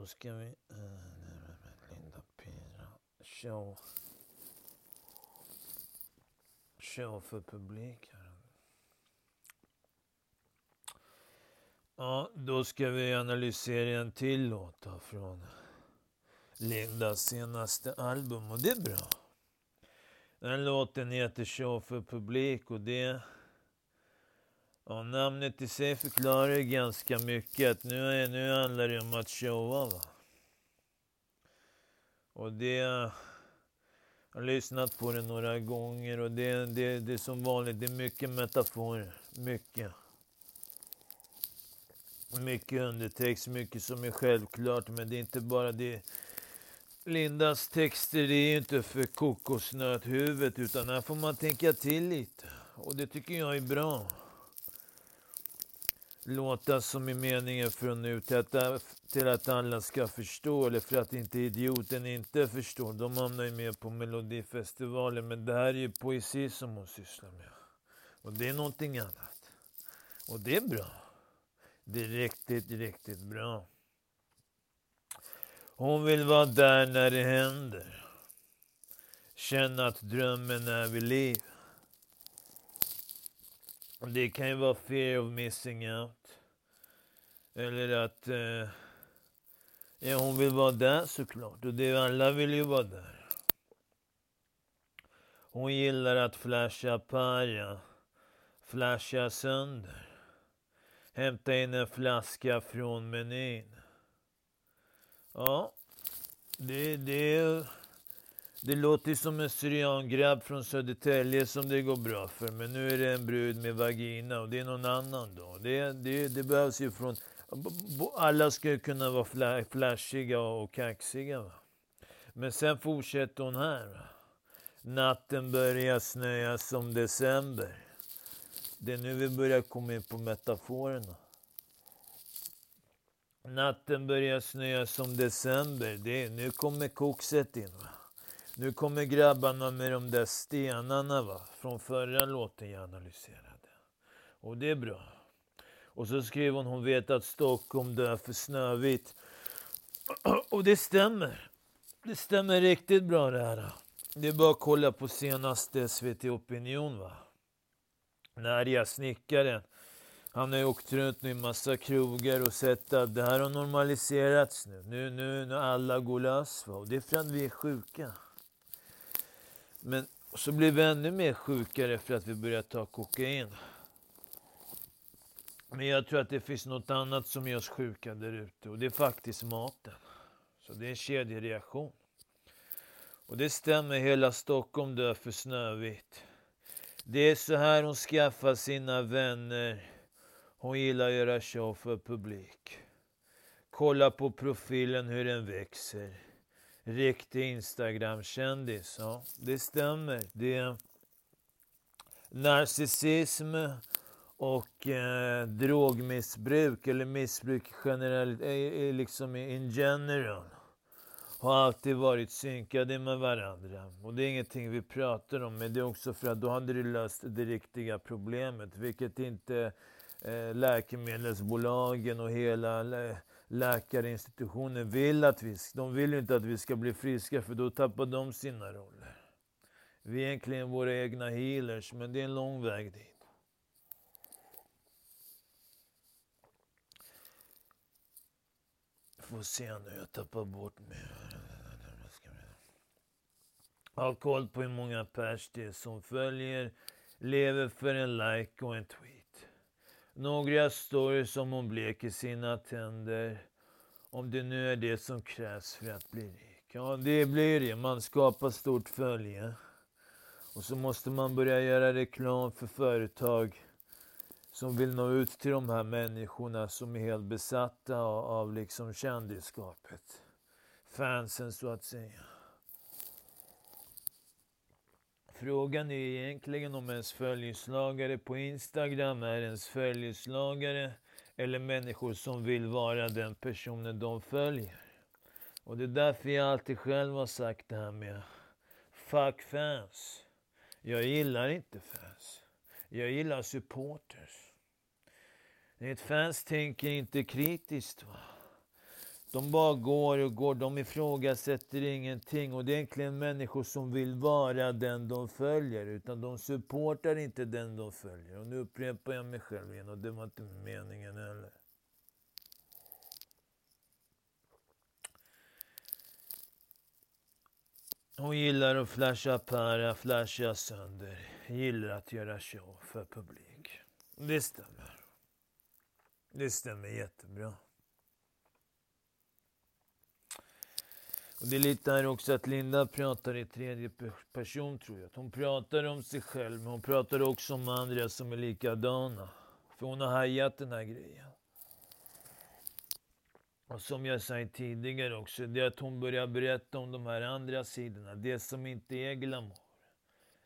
då ska vi... Linda Pira. Show. Show för publik här. Ja, då ska vi analysera en till låt från Lindas senaste album och det är bra. Den låten heter Show för publik och det... Ja, namnet i sig förklarar ganska mycket. Att nu, är, nu handlar det om att showa. Va? Och det... Jag har lyssnat på det några gånger och det, det, det är som vanligt, det är mycket metaforer. Mycket. Mycket undertext, mycket som är självklart, men det är inte bara det. Lindas texter det är ju inte för kokosnöthuvudet, utan här får man tänka till lite. Och det tycker jag är bra. Låta som är meningen från nu till att, till att alla ska förstå, eller för att inte idioten inte förstår. De hamnar ju med på Melodifestivalen, men det här är ju poesi som hon sysslar med. Och det är någonting annat. Och det är bra. Det är riktigt, riktigt bra. Hon vill vara där när det händer. Känna att drömmen är vid liv. Det kan ju vara fear of missing out. Eller att... Eh, ja, hon vill vara där såklart. Och det, alla vill ju vara där. Hon gillar att flasha para. Flasha sönder. Hämta in en flaska från menyn. Ja, det, det, det låter som en syriangrabb från Södertälje som det går bra för. Men nu är det en brud med vagina och det är någon annan då. Det, det, det behövs ju från... Alla ska ju kunna vara flashiga och kaxiga. Va? Men sen fortsätter hon här. Va? Natten börjar snöa som december. Det är nu vi börjar komma in på metaforerna. Natten börjar snöa som december. Det är, nu kommer kokset in. Va? Nu kommer grabbarna med de där stenarna va? från förra låten jag analyserade. Och det är bra. Och så skriver hon, hon vet att Stockholm dör för Snövit. Och det stämmer. Det stämmer riktigt bra det här. Det är bara att kolla på senaste SVT Opinion va. Närja snickaren han har ju åkt runt nu i massa krogar och sett att det här har normaliserats nu. Nu, nu, nu alla går lös. Va? Och det är för att vi är sjuka. Men så blir vi ännu mer sjukare för att vi börjar ta kokain. Men jag tror att det finns något annat som gör oss sjuka där ute. Och det är faktiskt maten. Så det är en kedjereaktion. Och det stämmer, hela Stockholm dör för Snövit. Det är så här hon skaffar sina vänner hon gillar att göra show för publik. Kolla på profilen hur den växer. Riktig Instagram-kändis. Ja, det stämmer. Det är narcissism och eh, drogmissbruk eller missbruk generellt, eh, liksom in general har alltid varit synkade med varandra. Och det är ingenting vi pratar om, men det är också för att då hade det löst det riktiga problemet, vilket inte Eh, läkemedelsbolagen och hela eh, läkarinstitutionen vill att vi, de vill inte att vi ska bli friska för då tappar de sina roller. Vi är egentligen våra egna healers, men det är en lång väg dit. Får se nu, jag tappar bort mig. Ha koll på hur många pers det är som följer, lever för en like och en tweet. Några stories om hon bleker sina tänder. Om det nu är det som krävs för att bli rik. Ja, det blir det. Man skapar stort följe. Och så måste man börja göra reklam för företag som vill nå ut till de här människorna som är helt besatta av, liksom kändisskapet. Fansen så att säga. Frågan är egentligen om ens följeslagare på Instagram är ens följeslagare eller människor som vill vara den personen de följer. Och det är därför jag alltid själv har sagt det här med fuck fans. Jag gillar inte fans. Jag gillar supporters. Ett fans tänker inte kritiskt. va. De bara går och går, de ifrågasätter ingenting. Och det är egentligen människor som vill vara den de följer, utan de supportar inte den de följer. Och nu upprepar jag mig själv igen, och det var inte meningen heller. Hon gillar att flasha para, flasha sönder. Gillar att göra show för publik. Det stämmer. Det stämmer jättebra. Och det är lite här också att Linda pratar i tredje person tror jag. Hon pratar om sig själv, men hon pratar också om andra som är likadana. För hon har hajat den här grejen. Och som jag sa tidigare också, det är att hon börjar berätta om de här andra sidorna. Det som inte är glamour.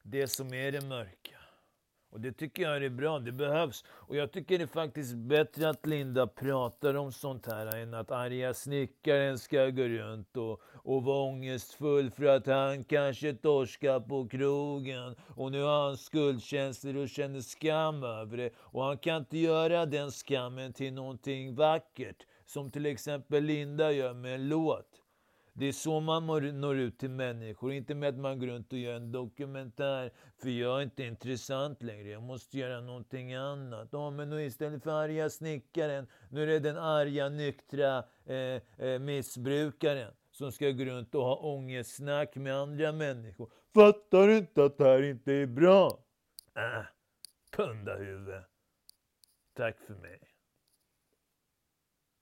Det som är det mörka. Och det tycker jag är bra, det behövs. Och jag tycker det är faktiskt bättre att Linda pratar om sånt här än att arga snickaren ska gå runt och, och vara ångestfull för att han kanske torskar på krogen. Och nu har han skuldkänslor och känner skam över det. Och han kan inte göra den skammen till någonting vackert. Som till exempel Linda gör med en låt. Det är så man når ut till människor, inte med att man går runt och gör en dokumentär. För jag är inte intressant längre, jag måste göra någonting annat. Ja, men nu istället för arga snickaren, nu är det den arga, nyktra eh, eh, missbrukaren som ska gå runt och ha ångestsnack med andra människor. Fattar du inte att det här inte är bra? Äh, pundahuvud. Tack för mig.